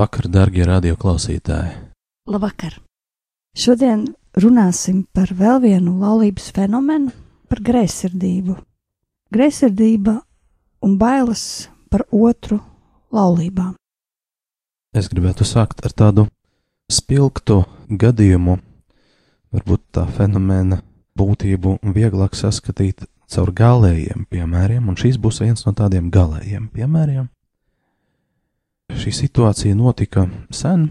Labvakar, darbie radioklausītāji! Labvakar! Šodien runāsim par vēl vienu laulības fenomenu, par greizsirdību. Greizsirdība un bailes par otru laulībām. Es gribētu sākt ar tādu spilgtu gadījumu, varbūt tā fenomena būtību vieglāk saskatīt caur galējiem piemēriem, un šis būs viens no tādiem galējiem piemēriem. Šī situācija notika sen,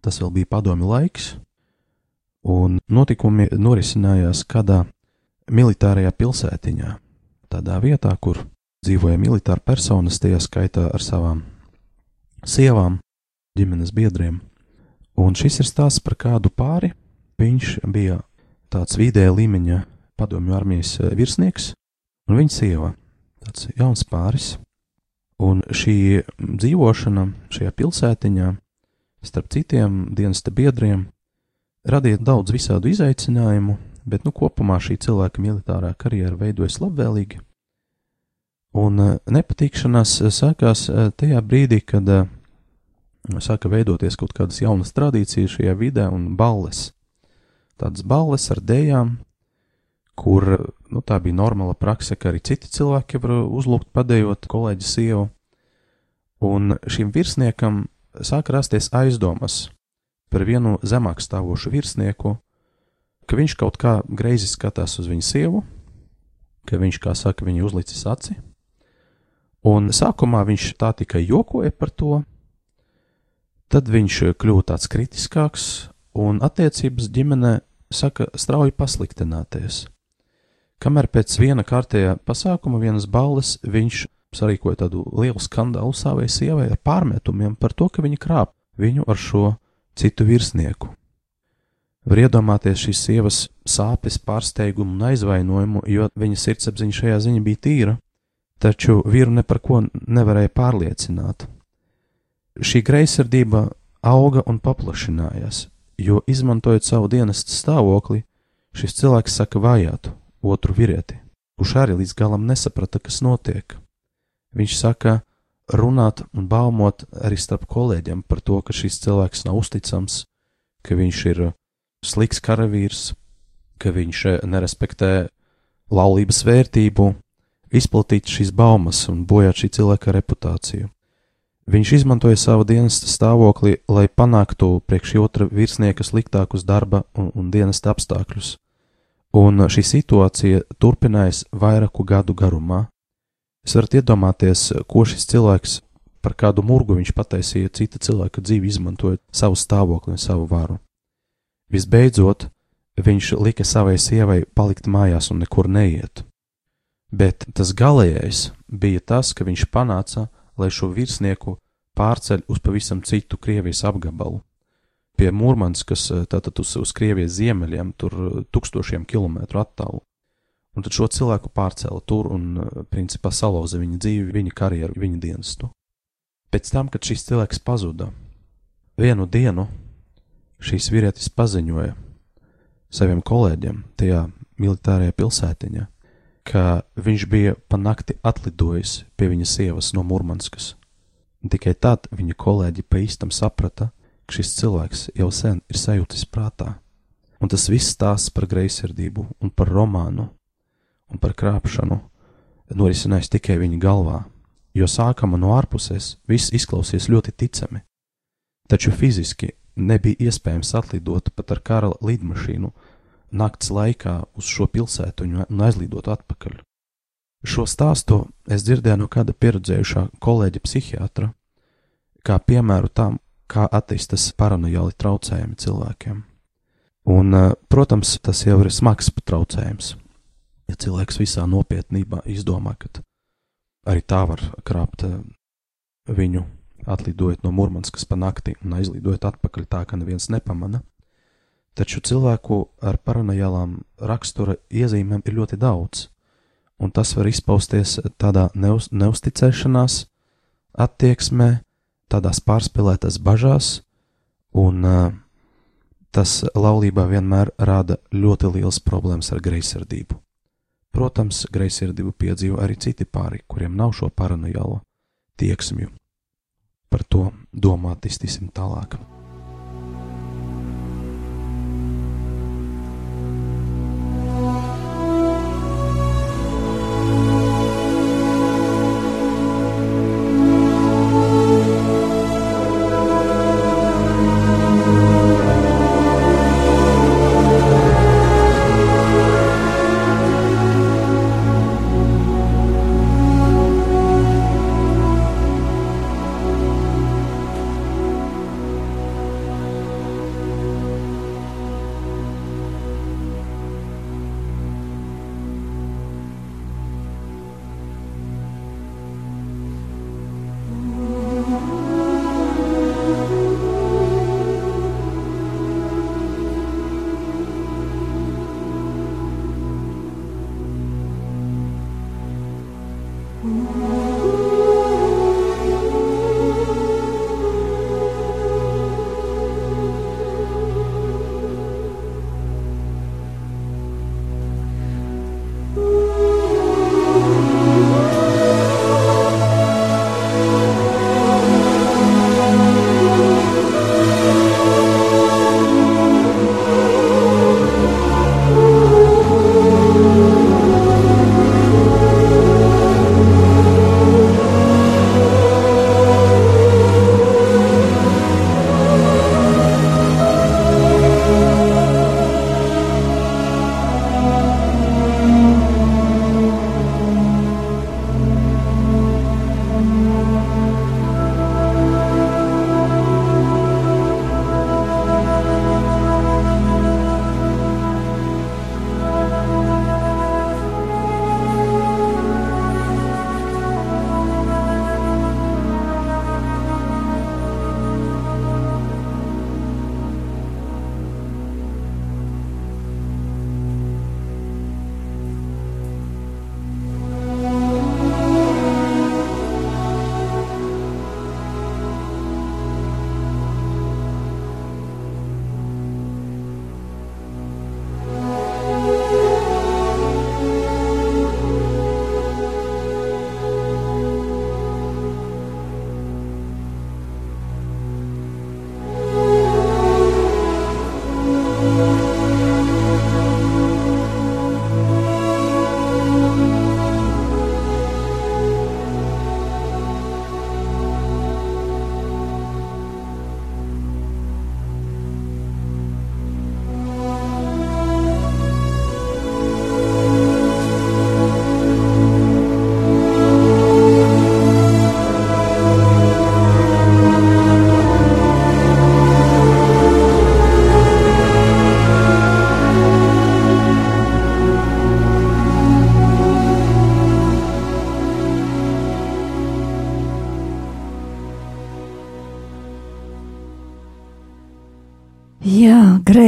tas vēl bija padomju laiks, un notikumi norisinājās kādā militārajā pilsētiņā, tādā vietā, kur dzīvoja militāra personas, tajā skaitā ar savām sievām, ģimenes biedriem. Un šis ir stāsts par kādu pāri. Viņš bija tāds vidēja līmeņa padomju armijas virsnieks, un viņa sieva, tāds jauns pāris. Un šī dzīvošana šajā pilsētiņā, starp citiem dienesta biedriem, radīja daudz visādu izaicinājumu, bet nu, kopumā šī cilvēka militārā karjera veidojas labvēlīgi. Un nepatīkšanās sākās tajā brīdī, kad sāka veidoties kaut kādas jaunas tradīcijas šajā vidē un balles. Tādas balles ar dējām, kur nu, tā bija normāla praksa, ka arī citi cilvēki var uzlūgt padējot kolēģi sievu. Un šim virsniekam sāka rasties aizdomas par vienu zemāk stāvošu virsnieku, ka viņš kaut kā greizi skatās uz viņu sievu, ka viņš, kā saka, viņu uzlicis aci. Un sākumā viņš tā tikai jokoja par to, Tad viņš kļuva tāds kritiskāks, un attiecības ģimenē saka strauji pasliktināties. Kamēr pēc viena kārtējā pasākuma, vienas balles, viņš sarīkoja tādu lielu skandālu savai sievai ar pārmetumiem par to, ka viņa krāp viņu ar šo citu virsnieku. Var iedomāties šīs sievas sāpes, pārsteigumu un aizvainojumu, jo viņa sirdsapziņa šajā ziņā bija tīra, taču vīru ne par ko nevarēja pārliecināt. Šī greizsirdība auga un paplašinājās, jo, izmantojot savu dienestu stāvokli, šis cilvēks saka vajātu otru vīrieti, kurš arī līdz galam nesaprata, kas notiek. Viņš saka, runāt un baumot arī starp kolēģiem par to, ka šis cilvēks nav uzticams, ka viņš ir slikts karavīrs, ka viņš nerespektē laulības vērtību, izplatīt šīs baumas un bojāt šī cilvēka reputāciju. Viņš izmantoja savu dienas stāvokli, lai panāktu priekš otra virsnieka sliktākus darba un, un dienas apstākļus. Un šī situācija turpinājās vairāku gadu garumā. Jūs varat iedomāties, ko šis cilvēks par kādu murgu viņš pataisīja cita cilvēka dzīvi, izmantojot savu stāvokli un savu varu. Visbeidzot, viņš lika savai sievai palikt mājās un nekur neiet. Bet tas galīgais bija tas, ka viņš panāca, lai šo virsnieku pārceļ uz pavisam citu Krievijas apgabalu. Pie Mūrmanskas, tātad uz, uz Krievijas ziemeļiem, tur tūkstošiem kilometru attālu. Un tad šo cilvēku pārcēla tur un, principā, salauza viņa dzīvi, viņa karjeru, viņa dienestu. Pēc tam, kad šis cilvēks pazuda, vienu dienu šīs vīrietis paziņoja saviem kolēģiem tajā militārajā pilsētiņā, ka viņš bija pa nakti atlidojis pie viņa sievas no Mūrmanskas. Un tikai tad viņa kolēģi pa īstam saprata, ka šis cilvēks jau sen ir sajūtis prātā. Un tas viss stāsts par greizsirdību un par romānu un par krāpšanu norisinājās tikai viņa galvā, jo sākama no ārpuses viss izklausījās ļoti ticami. Taču fiziski nebija iespējams atlidot pat ar kara lidmašīnu nakts laikā uz šo pilsētu un aizlidot atpakaļ. Šo stāstu es dzirdēju no kāda pieredzējušā kolēģa psihiatra, kā piemēru tam, kā attīstas paranojāli traucējumi cilvēkiem. Un, eh, protams, tas jau ir smags traucējums. Ja cilvēks visā nopietnībā izdomā, ka arī tā var krāpt eh, viņu, atlidojot no Mūrmanskas pa nakti un aizlidojot atpakaļ tā, ka neviens nepamana. Taču cilvēku ar paranojālām rakstura iezīmēm ir ļoti daudz, un tas var izpausties tādā neuz, neusticēšanās, attieksmē, tādās pārspīlētās bažās, un uh, tas laulībā vienmēr rada ļoti liels problēmas ar greizsirdību. Protams, greizsirdību piedzīvo arī citi pāri, kuriem nav šo paranojālo tieksmju. Par to domāt iztīsim tālāk. Jā,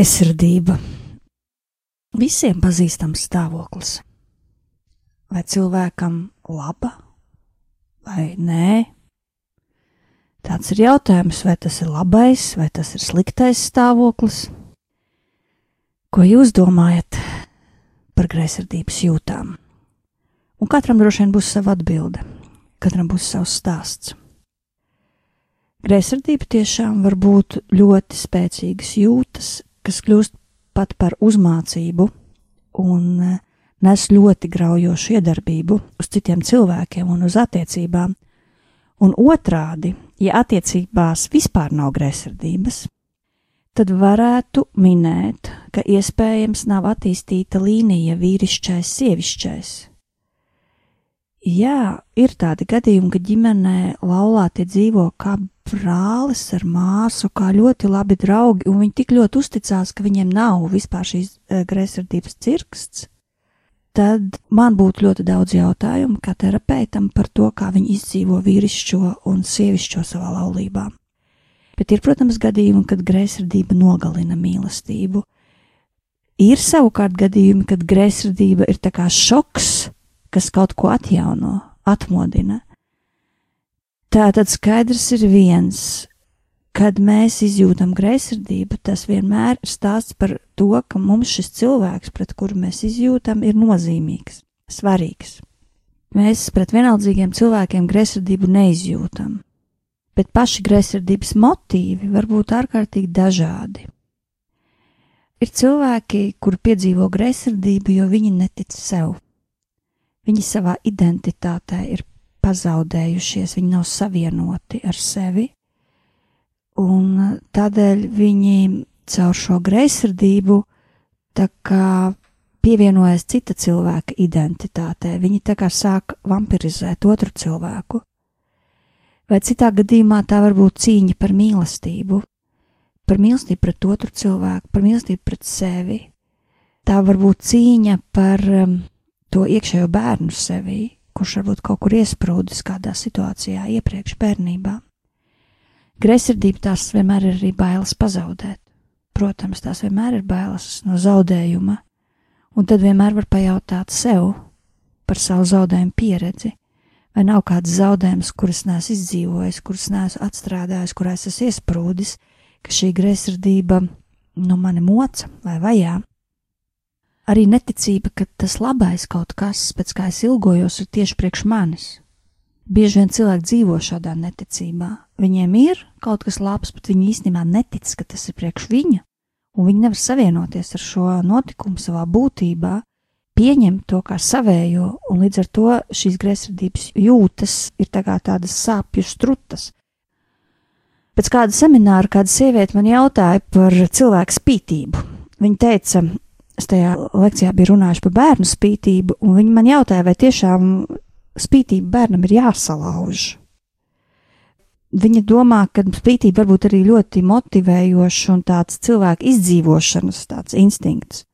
greizsirdība. Visiem pazīstams stāvoklis. Vai cilvēkam laba vai nē? Tāds ir jautājums, vai tas ir labais vai tas ir sliktais stāvoklis. Ko jūs domājat par greizsirdības jūtām? Un katram droši vien būs sava atbilde, katram būs savs stāsts. Greizsirdība tiešām var būt ļoti spēcīgas jūtas, kas kļūst pat par uzmācību un eh, nes ļoti graujošu iedarbību uz citiem cilvēkiem un uz attiecībām. Un otrādi, ja attiecībās vispār nav greizsirdības, tad varētu minēt, ka iespējams nav attīstīta līnija vīrišķais, sievišķais. Jā, ir tādi gadījumi, ka ģimenē laulātie dzīvo kā brālis ar māsu, kā ļoti labi draugi, un viņi tik ļoti uzticās, ka viņiem nav vispār šīs uh, greizsirdības cirksts. tad man būtu ļoti daudz jautājumu kā terapeitam par to, kā viņi izdzīvo vīrišķo un sievišķo savā laulībā. Bet ir, protams, gadījumi, kad greizsirdība nogalina mīlestību. Ir savukārt gadījumi, kad greizsirdība ir tā kā šoks, kas kaut ko atjauno, atmodina. Tā tad skaidrs ir viens, kad mēs izjūtam greizsirdību, tas vienmēr ir stāsts par to, ka mums šis cilvēks, pret kuru mēs izjūtam, ir nozīmīgs, svarīgs. Mēs pret vienaldzīgiem cilvēkiem greizsirdību neizjūtam, bet paši greizsirdības motīvi var būt ārkārtīgi dažādi. Ir cilvēki, kuri piedzīvo greizsirdību, jo viņi netic sev. Viņi savā identitātē ir pazaudējušies, viņi nav savienoti ar sevi, un tādēļ viņi caur šo greizsirdību tā kā pievienojas cita cilvēka identitātei. Viņi tā kā sāk vampirizēt otru cilvēku. Vai citā gadījumā tā var būt cīņa par mīlestību, par mīlestību pret otru cilvēku, par mīlestību pret sevi. Tā var būt cīņa par um, to iekšējo bērnu sevī, kurš varbūt kaut kur iesprūdis kādā situācijā iepriekš bērnībā. Greizsirdība tās vienmēr ir arī bailes pazaudēt. Protams, tās vienmēr ir bailes no zaudējuma, un tad vienmēr var pajautāt sev par savu zaudējumu pieredzi. Vai nav kāds zaudējums, kurus nesu izdzīvojis, kurus nesu atstrādājis, kurā es esmu iesprūdis, ka šī greizsirdība nu mani moca vai vajā? Arī neticība, ka tas labais kaut kas, pēc kā es ilgojos, ir tieši priekš manis, Bieži vien cilvēki dzīvo šādā neticībā. Viņiem ir kaut kas labs, bet viņi īstenībā netic, ka tas ir priekš viņa, un viņi nevar savienoties ar šo notikumu savā būtībā, pieņemt to kā savējo, un līdz ar to šīs greizsirdības jūtas ir tā tādas sāpju strutas. Pēc kāda semināra kāda sieviete man jautāja par cilvēku spītību. Viņa teica, es tajā lekcijā biju runājuši par bērnu spītību, un viņa man jautāja, vai tiešām spītība bērnam ir jāsalauž. Viņa domā, ka spītība var būt arī ļoti motivējoša un tāds cilvēka izdzīvošanas tāds instinkts.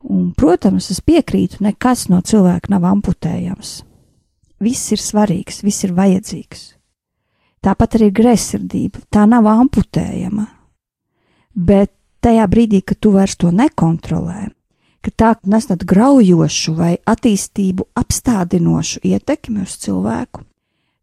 Un, protams, es piekrītu, nekas no cilvēka nav amputējams. Viss ir svarīgs, viss ir vajadzīgs. Tāpat arī greizsirdība, tā nav amputējama. Bet tajā brīdī, kad tu vairs to nekontrolē, ka tā nes tādu graujošu vai attīstību apstādinošu ietekmi uz cilvēku,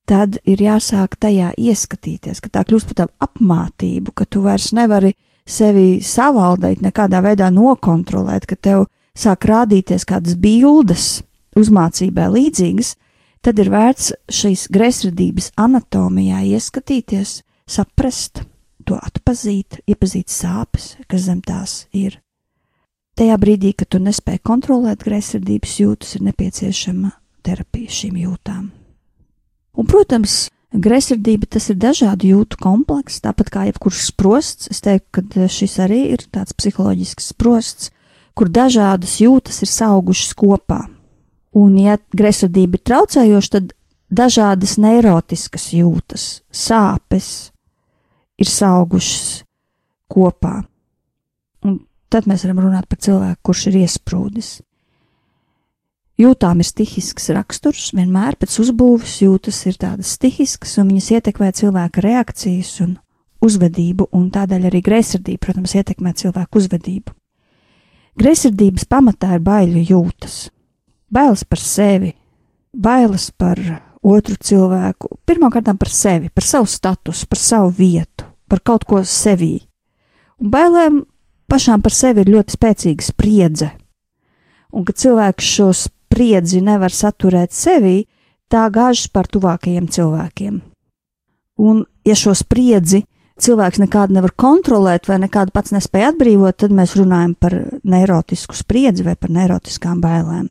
tad ir jāsāk tajā ieskatīties, ka tā kļūst par tādu apmātību, ka tu vairs nevari sevi savaldēt, nekādā veidā nokontrolēt, ka tev sāk rādīties kādas bildes uzmācībai līdzīgas, tad ir vērts šīs greizsirdības anatomijā ieskatīties, saprast, to atpazīt, iepazīt sāpes, kas zem tās ir. Tajā brīdī, kad tu nespēji kontrolēt greizsirdības jūtas, ir nepieciešama terapija šīm jūtām. Un, protams, greizsirdība tas ir dažādu jūtu komplekss, tāpat kā jebkurš sprosts. Es teiktu, ka šis arī ir tāds psiholoģisks sprosts, kur dažādas jūtas ir augušas kopā. Un, ja greizsirdība ir traucējoša, tad dažādas neirotiskas jūtas, sāpes ir augušas kopā. Un tad mēs varam runāt par cilvēku, kurš ir iesprūdis. Jūtām ir stihisks raksturs, vienmēr pēc uzbūves jūtas ir tādas stihiskas, un viņas ietekmē cilvēka reakcijas un uzvedību, un tādēļ arī greizsirdība, protams, ietekmē cilvēku uzvedību. Greizsirdības pamatā ir baiļu jūtas, bailes par sevi, bailes par otru cilvēku, pirmkārt par sevi, par savu statusu, par savu vietu, par kaut ko sevī. Un bailēm pašām par sevi ir ļoti spēcīga spriedze. Un, kad cilvēks šo spriedzi nevar saturēt sevī, tā gāžas par tuvākajiem cilvēkiem. Un, ja šo spriedzi cilvēks nekādu nevar kontrolēt vai nekādu pats nespēja atbrīvot, tad mēs runājam par neirotisku spriedzi vai par neirotiskām bailēm.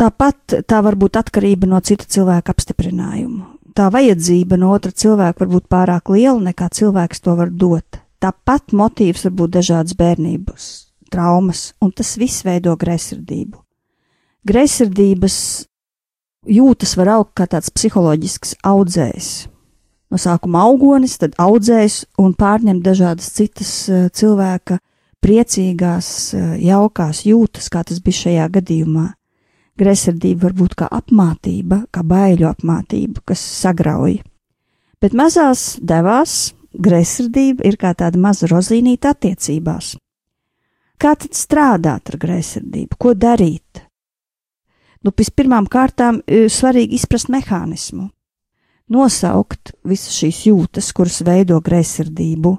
Tāpat tā var būt atkarība no cita cilvēka apstiprinājuma. Tā vajadzība no otra cilvēka var būt pārāk liela, nekā cilvēks to var dot. Tāpat motīvs var būt dažādas bērnības traumas, un tas viss veido greizsirdību. Greizsirdības jūtas var augt kā tāds psiholoģisks audzējs. No sākuma augonis, tad audzējs un pārņem dažādas citas uh, cilvēka priecīgās, jaukās jūtas, kā tas bija šajā gadījumā. Greizsirdība var būt kā apmātība, kā baiļu apmātība, kas sagrauj. Bet mazās devās greizsirdība ir kā tāda maza rozīnīta attiecībās. Kā tad strādāt ar greizsirdību? Ko darīt? Nu, pirmām kārtām svarīgi izprast mehānismu, nosaukt visas šīs jūtas, kuras veido greizsirdību,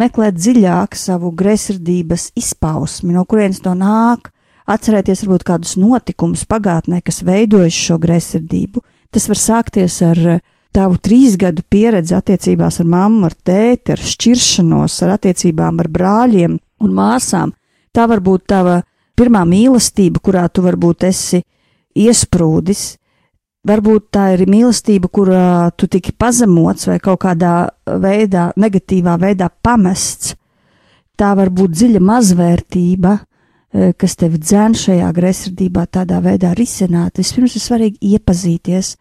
meklēt dziļāk savu greizsirdības izpausmi, no kurienes to nāk, atcerēties varbūt kādus notikumus pagātnē, kas veidojuši šo greizsirdību. Tas var sākties ar uh, tavu trīs gadu pieredzi attiecībās ar mammu, ar tēti, ar šķiršanos, ar attiecībām ar brāļiem un māsām. Tā var būt tava pirmā mīlestība, kurā tu varbūt esi iesprūdis. Varbūt tā ir mīlestība, kurā tu tiki pazemots vai kaut kādā veidā, negatīvā veidā pamests. Tā var būt dziļa mazvērtība, eh, kas tevi dzēn šajā greizsirdībā, tādā veidā risināt. Vispirms ir svarīgi iepazīties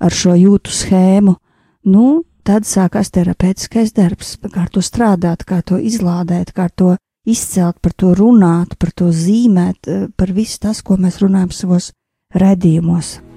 ar šo jūtu schēmu, nu, tad sākās terapeitiskais darbs, kā to strādāt, kā to izlādēt, kā to izcelt, par to runāt, par to zīmēt, eh, par visu tas, ko mēs runājam savos redījumos.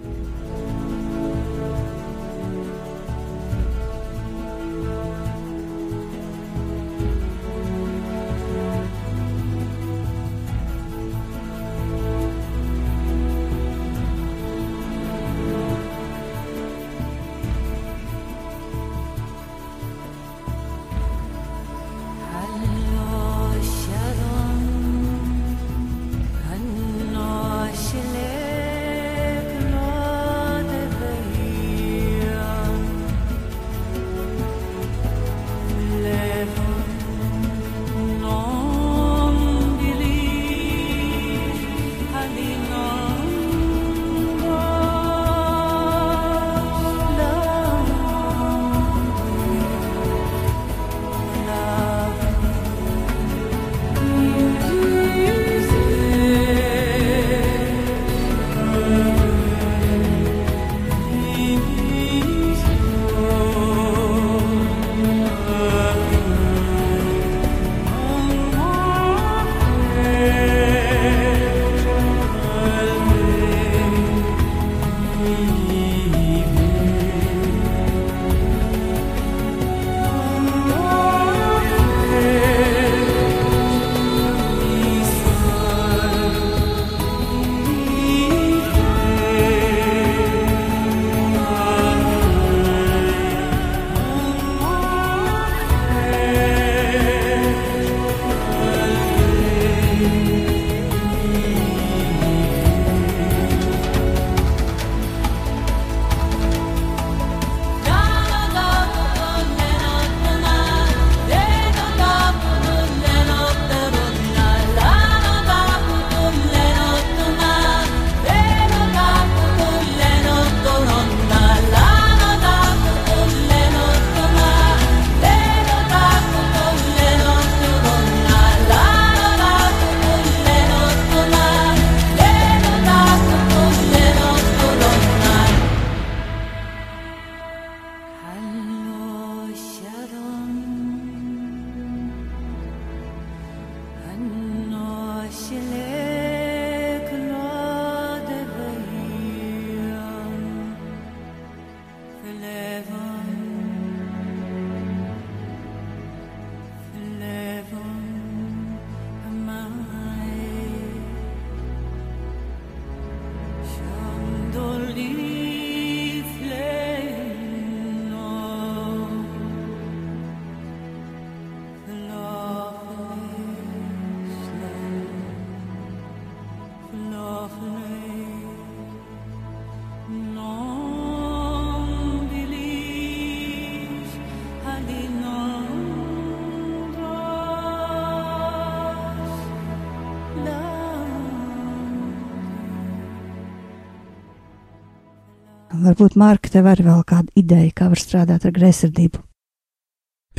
Varbūt, Mārka, tev arī vēl kāda ideja, kā var strādāt ar greizsirdību.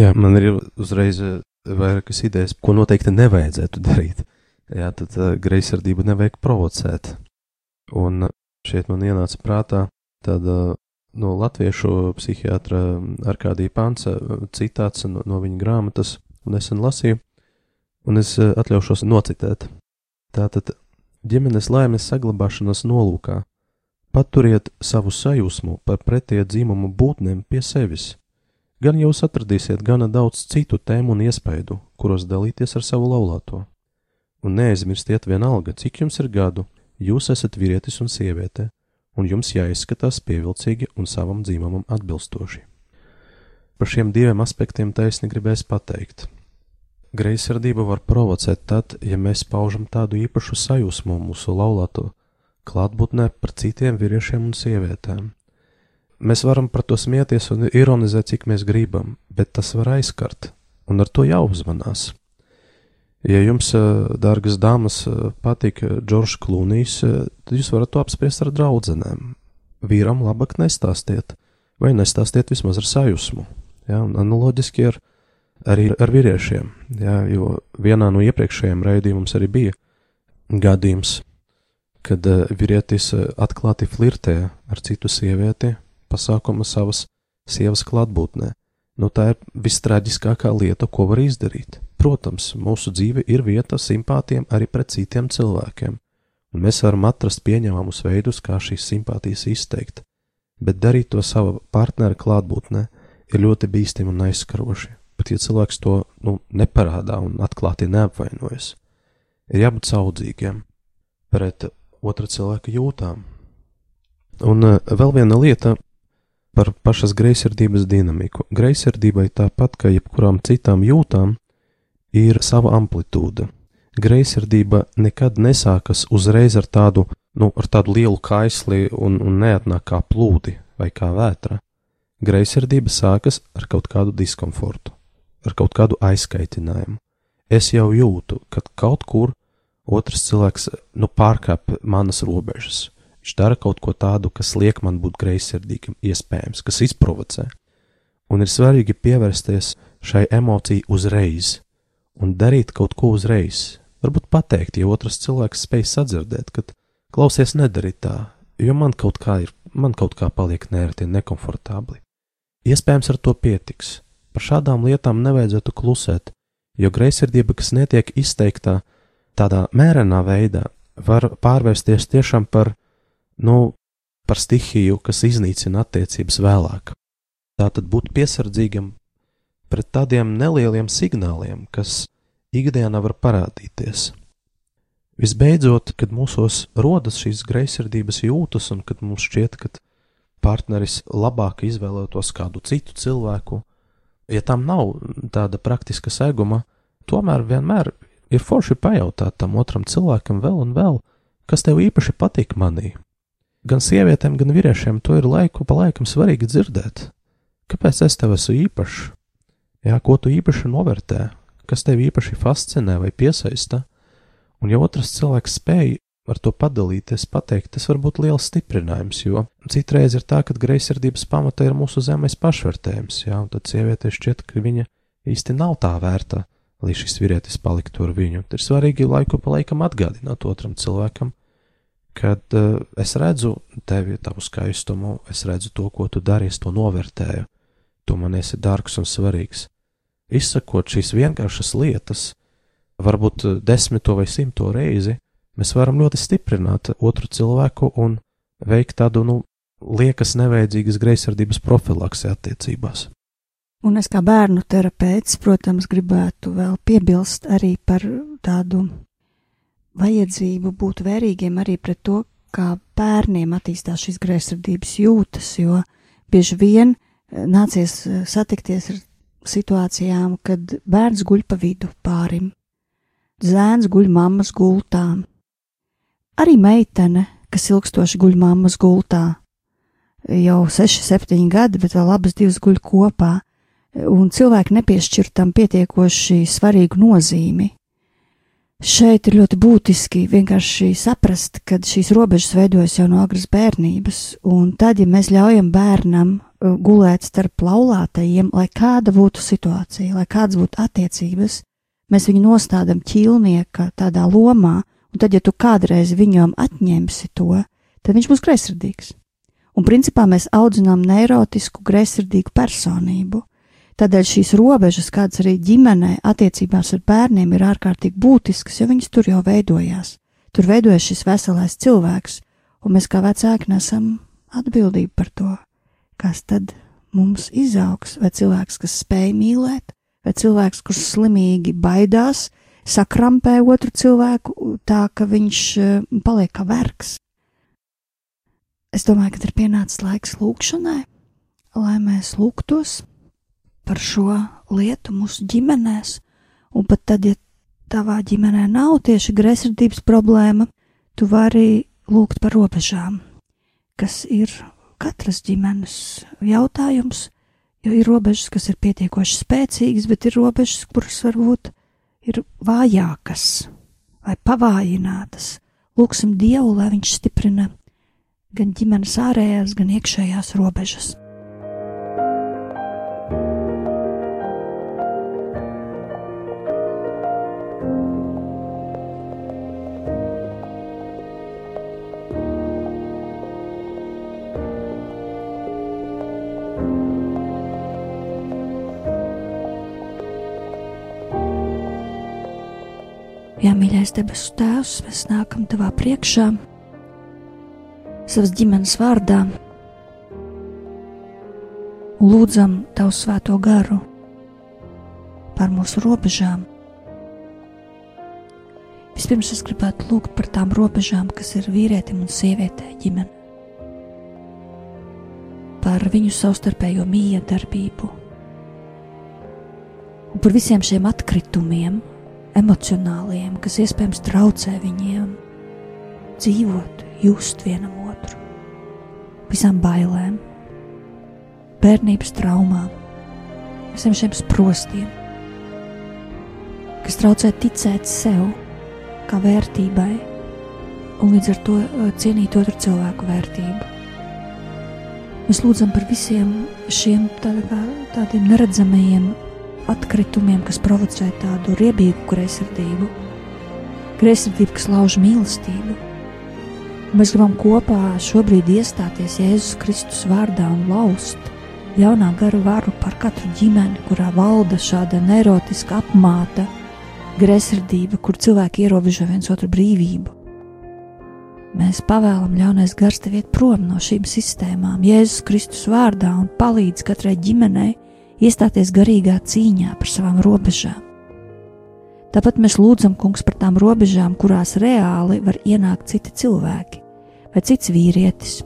Jā, man ir uzreiz eh, vairākas idejas, ko noteikti nevajadzētu darīt. Jā, tad uh, greizsirdību nevajag provocēt. Un šeit man ienāca prātā tāda no latviešu psihiatra Arkādija Pansa citāts no, no viņa grāmatas, un nesen lasīju, Un es eh, atļaušos nocitēt. Tātad ģimenes laimes saglabāšanas nolūkā paturiet savu sajūsmu par pretie dzīmumu būtnēm pie sevis. Gan jūs atradīsiet gana daudz citu tēmu un iespaidu, kuros dalīties ar savu laulāto. Un neaizmirstiet vienalga, cik jums ir gadu, jūs esat vīrietis un sieviete, un jums jāizskatās pievilcīgi un savam dzīvumam atbilstoši. Par šiem diviem aspektiem taisni gribēs pateikt. Greizsirdība var provocēt tad, ja mēs paužam tādu īpašu sajūsmu mūsu laulāto klātbūtnē par citiem vīriešiem un sievietēm. Mēs varam par to smieties un ironizēt, cik mēs gribam, bet tas var aizskart, un ar to jāuzmanās. Ja jums, dārgas dāmas, patīk Džordžs Klūnijs, tad jūs varat to apspriest ar draudzenēm. Vīram labāk nestāstiet, vai nestāstiet vismaz ar sajūsmu. Ja, analoģiski ar, arī ar vīriešiem, ja, jo vienā no iepriekšējiem raidījumiem arī bija gadījums, kad vīrietis atklāti flirtē ar citu sievieti pasākuma savas sievas klātbūtnē. Nu, tā ir vistraģiskākā lieta, ko var izdarīt. Protams, mūsu dzīve ir vieta simpātiem arī pret citiem cilvēkiem, un mēs varam atrast pieņemamus veidus, kā šīs simpātijas izteikt, bet darīt to sava partnera klātbūtnē ir ļoti bīstami un aizskaroši. Pat ja cilvēks to nu, neparādā un atklāti neapvainojas, ir jābūt saudzīgiem pret otra cilvēka jūtām. Un uh, vēl viena lieta par pašas greizsirdības dinamiku. Greizsirdībai tāpat kā jebkurām citām jūtām, ir sava amplitūda. Greizsirdība nekad nesākas uzreiz ar tādu, nu, ar tādu lielu kaisli un, un neatnāk kā plūdi vai kā vētra. Greizsirdība sākas ar kaut kādu diskomfortu, ar kaut kādu aizskaitinājumu. Es jau jūtu, ka kaut kur otrs cilvēks nu, pārkāp manas robežas. Viņš dara kaut ko tādu, kas liek man būt greizsirdīgam, iespējams, kas izprovocē. Un ir svarīgi pievērsties šai emocijai uzreiz, un darīt kaut ko uzreiz. Varbūt pateikt, ja otrs cilvēks spēj sadzirdēt, ka klausies nedarīt tā, jo man kaut kā ir, man kaut kā paliek nērti un nekomfortabli. Iespējams, ar to pietiks. Par šādām lietām nevajadzētu klusēt, jo greizsirdība, kas netiek izteiktā tādā mērenā veidā, var pārvērsties tiešām par, nu, par stihiju, kas iznīcina attiecības vēlāk. Tātad būt piesardzīgam pret tādiem nelieliem signāliem, kas ikdienā var parādīties. Visbeidzot, kad mūsos rodas šīs greizsirdības jūtas, un kad mums šķiet, ka partneris labāk izvēlētos kādu citu cilvēku, ja tam nav tāda praktiska seguma, tomēr vienmēr ir forši pajautāt tam otram cilvēkam vēl un vēl, kas tev īpaši patīk manī. Gan sievietēm, gan vīriešiem to ir laiku pa laikam svarīgi dzirdēt. Kāpēc es tev esmu īpašs? Jā, ko tu īpaši novērtē, kas tevi īpaši fascinē vai piesaista, un ja otrs cilvēks spēj ar to padalīties, pateikt, tas var būt liels stiprinājums, jo citreiz ir tā, ka greizsirdības pamata ir mūsu zemais pašvērtējums, jā, un tad sieviete šķiet, ka viņa īsti nav tā vērta, lai šis vīrietis paliktu ar viņu. Ir svarīgi laiku pa laikam atgādināt otram cilvēkam, kad uh, es redzu tevi, tavu skaistumu, es redzu to, ko tu dari, es to novērtēju, tu man esi dārgs un svarīgs izsakot šīs vienkāršas lietas, varbūt desmito vai simto reizi, mēs varam ļoti stiprināt otru cilvēku un veikt tādu, nu, liekas nevajadzīgas greizsirdības profilaksi attiecībās. Un es kā bērnu terapeits, protams, gribētu vēl piebilst arī par tādu vajadzību būt vērīgiem arī pret to, kā bērniem attīstās šīs greizsirdības jūtas, jo bieži vien eh, nācies eh, satikties ar situācijām, kad bērns guļ pa vidu pārim, zēns guļ mammas gultā, arī meitene, kas ilgstoši guļ mammas gultā, jau 6, 7 gadi, bet vēl abas divas guļ kopā, un cilvēki nepiešķir tam pietiekoši svarīgu nozīmi. Šeit ir ļoti būtiski vienkārši saprast, ka šīs robežas veidojas jau no agras bērnības, un tad, ja mēs ļaujam bērnam gulēt starp laulātajiem, lai kāda būtu situācija, lai kādas būtu attiecības, mēs viņu nostādām ķīlnieka tādā lomā, un tad, ja tu kādreiz viņam atņemsi to, tad viņš būs greizsirdīgs. Un principā mēs audzinām neirotisku, greizsirdīgu personību. Tādēļ šīs robežas, kādas arī ģimenē, attiecībās ar bērniem, ir ārkārtīgi būtiskas, jo viņas tur jau veidojās. Tur veidojas šis veselais cilvēks, un mēs kā vecāki nesam atbildību par to, kas tad mums izaugs, vai cilvēks, kas spēj mīlēt, vai cilvēks, kurš slimīgi baidās, sakrampē otru cilvēku tā, ka viņš eh, paliek kā vergs. Es domāju, ka ir pienācis laiks lūgšanai, lai mēs lūgtos par šo lietu mūsu ģimenēs, un pat tad, ja tavā ģimenē nav tieši greizsirdības problēma, tu vari lūgt par robežām, kas ir katras ģimenes jautājums, jo ir robežas, kas ir pietiekoši spēcīgas, bet ir robežas, kuras varbūt ir vājākas vai pavājinātas. Lūksim Dievu, lai Viņš stiprina gan ģimenes ārējās, gan iekšējās robežas. Jā, mīļais debesu Tēvs, mēs nākam Tavā priekšā, savas ģimenes vārdā, lūdzam Tavu svēto garu par mūsu robežām. Vispirms es gribētu lūgt par tām robežām, kas ir vīrietim un sievietei ģimenē, par viņu savstarpējo miedarbību un par visiem šiem atkritumiem, emocionāliem, kas iespējams traucē viņiem dzīvot, just vienam otru, visām bailēm, bērnības traumām, visiem šiem sprostiem, kas traucē ticēt sev kā vērtībai un līdz ar to uh, cienīt otru cilvēku vērtību. Mēs lūdzam par visiem šiem tādā, tādiem neredzamajiem atkritumiem, kas provocē tādu riebīgu greizsirdību, greizsirdību, kas lauž mīlestību. Mēs gribam kopā šobrīd iestāties Jēzus Kristus vārdā un laust jaunā gara varu par katru ģimeni, kurā valda šāda neirotiska apmāta greizsirdība, kur cilvēki ierobežo viens otru brīvību. Mēs pavēlam ļaunais gars tev iet prom no šīm sistēmām, Jēzus Kristus vārdā un palīdz katrai ģimenei iestāties garīgā cīņā par savām robežām. Tāpat mēs lūdzam, Kungs, par tām robežām, kurās reāli var ienākt citi cilvēki, vai cits vīrietis,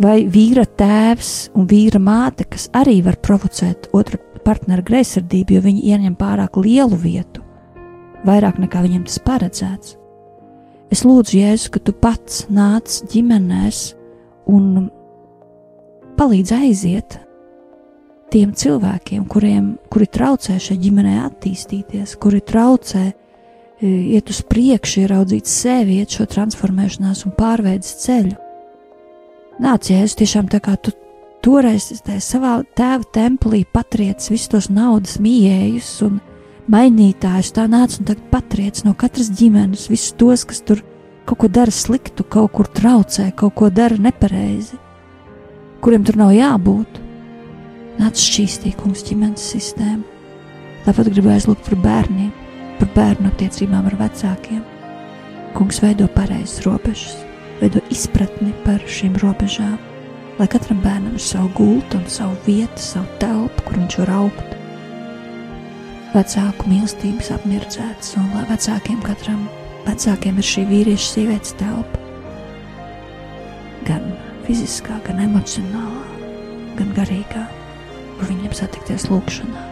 vai vīra tēvs un vīra māte, kas arī var provocēt otra partnera greizsirdību, jo viņi ieņem pārāk lielu vietu, vairāk nekā viņiem tas paredzēts. Es lūdzu, Jēzu, ka tu pats nāc ģimenēs un palīdz aiziet tiem cilvēkiem, kuriem, kuri traucē šai ģimenei attīstīties, kuri traucē e, iet uz priekšu, ieraudzīt sevi, iet šo transformēšanās un pārveidas ceļu. Nāc, Jēzus, tiešām tā kā tu toreiz savā tēva templī patriec visus tos naudas mījējus un mainītājus, tā nāc un tagad patriec no katras ģimenes visus tos, kas tur kaut ko dara sliktu, kaut kur traucē, kaut ko dara nepareizi, kuriem tur nav jābūt nāc šķīstīgums ģimenes sistēmu. Tāpat gribu aizlūgt par bērniem, par bērnu attiecībām ar vecākiem. Kungs veido pareizas robežas, veido izpratni par šīm robežām, lai katram bērnam ir savu gultu savu vietu, savu telpu, kur viņš var augt. Vecāku mīlestības apmirdzētas, un lai vecākiem katram vecākiem ir šī vīrieša sievietes telpa. Gan fiziskā, gan emocionālā, gan garīgā kur viņiem satikties lūgšanā.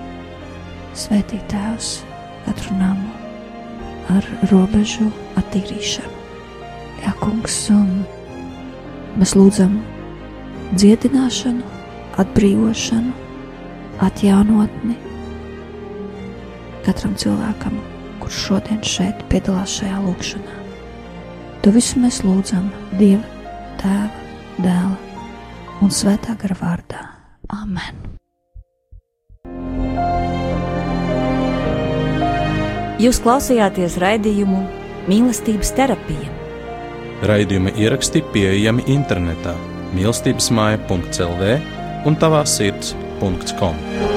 Svētīt Tēvs katru namu ar robežu attīrīšanu. Jā, kungs, un mēs lūdzam dziedināšanu, atbrīvošanu, atjaunotni katram cilvēkam, kurš šodien šeit piedalās šajā lūgšanā. To visu mēs lūdzam Dieva, Tēva, Dēla un Svētā gara vārdā. Amen! Jūs klausījāties raidījumu Mīlestības terapija. Raidījuma ieraksti pieejami internetā mīlestības māja.clv un tavā sirds.com.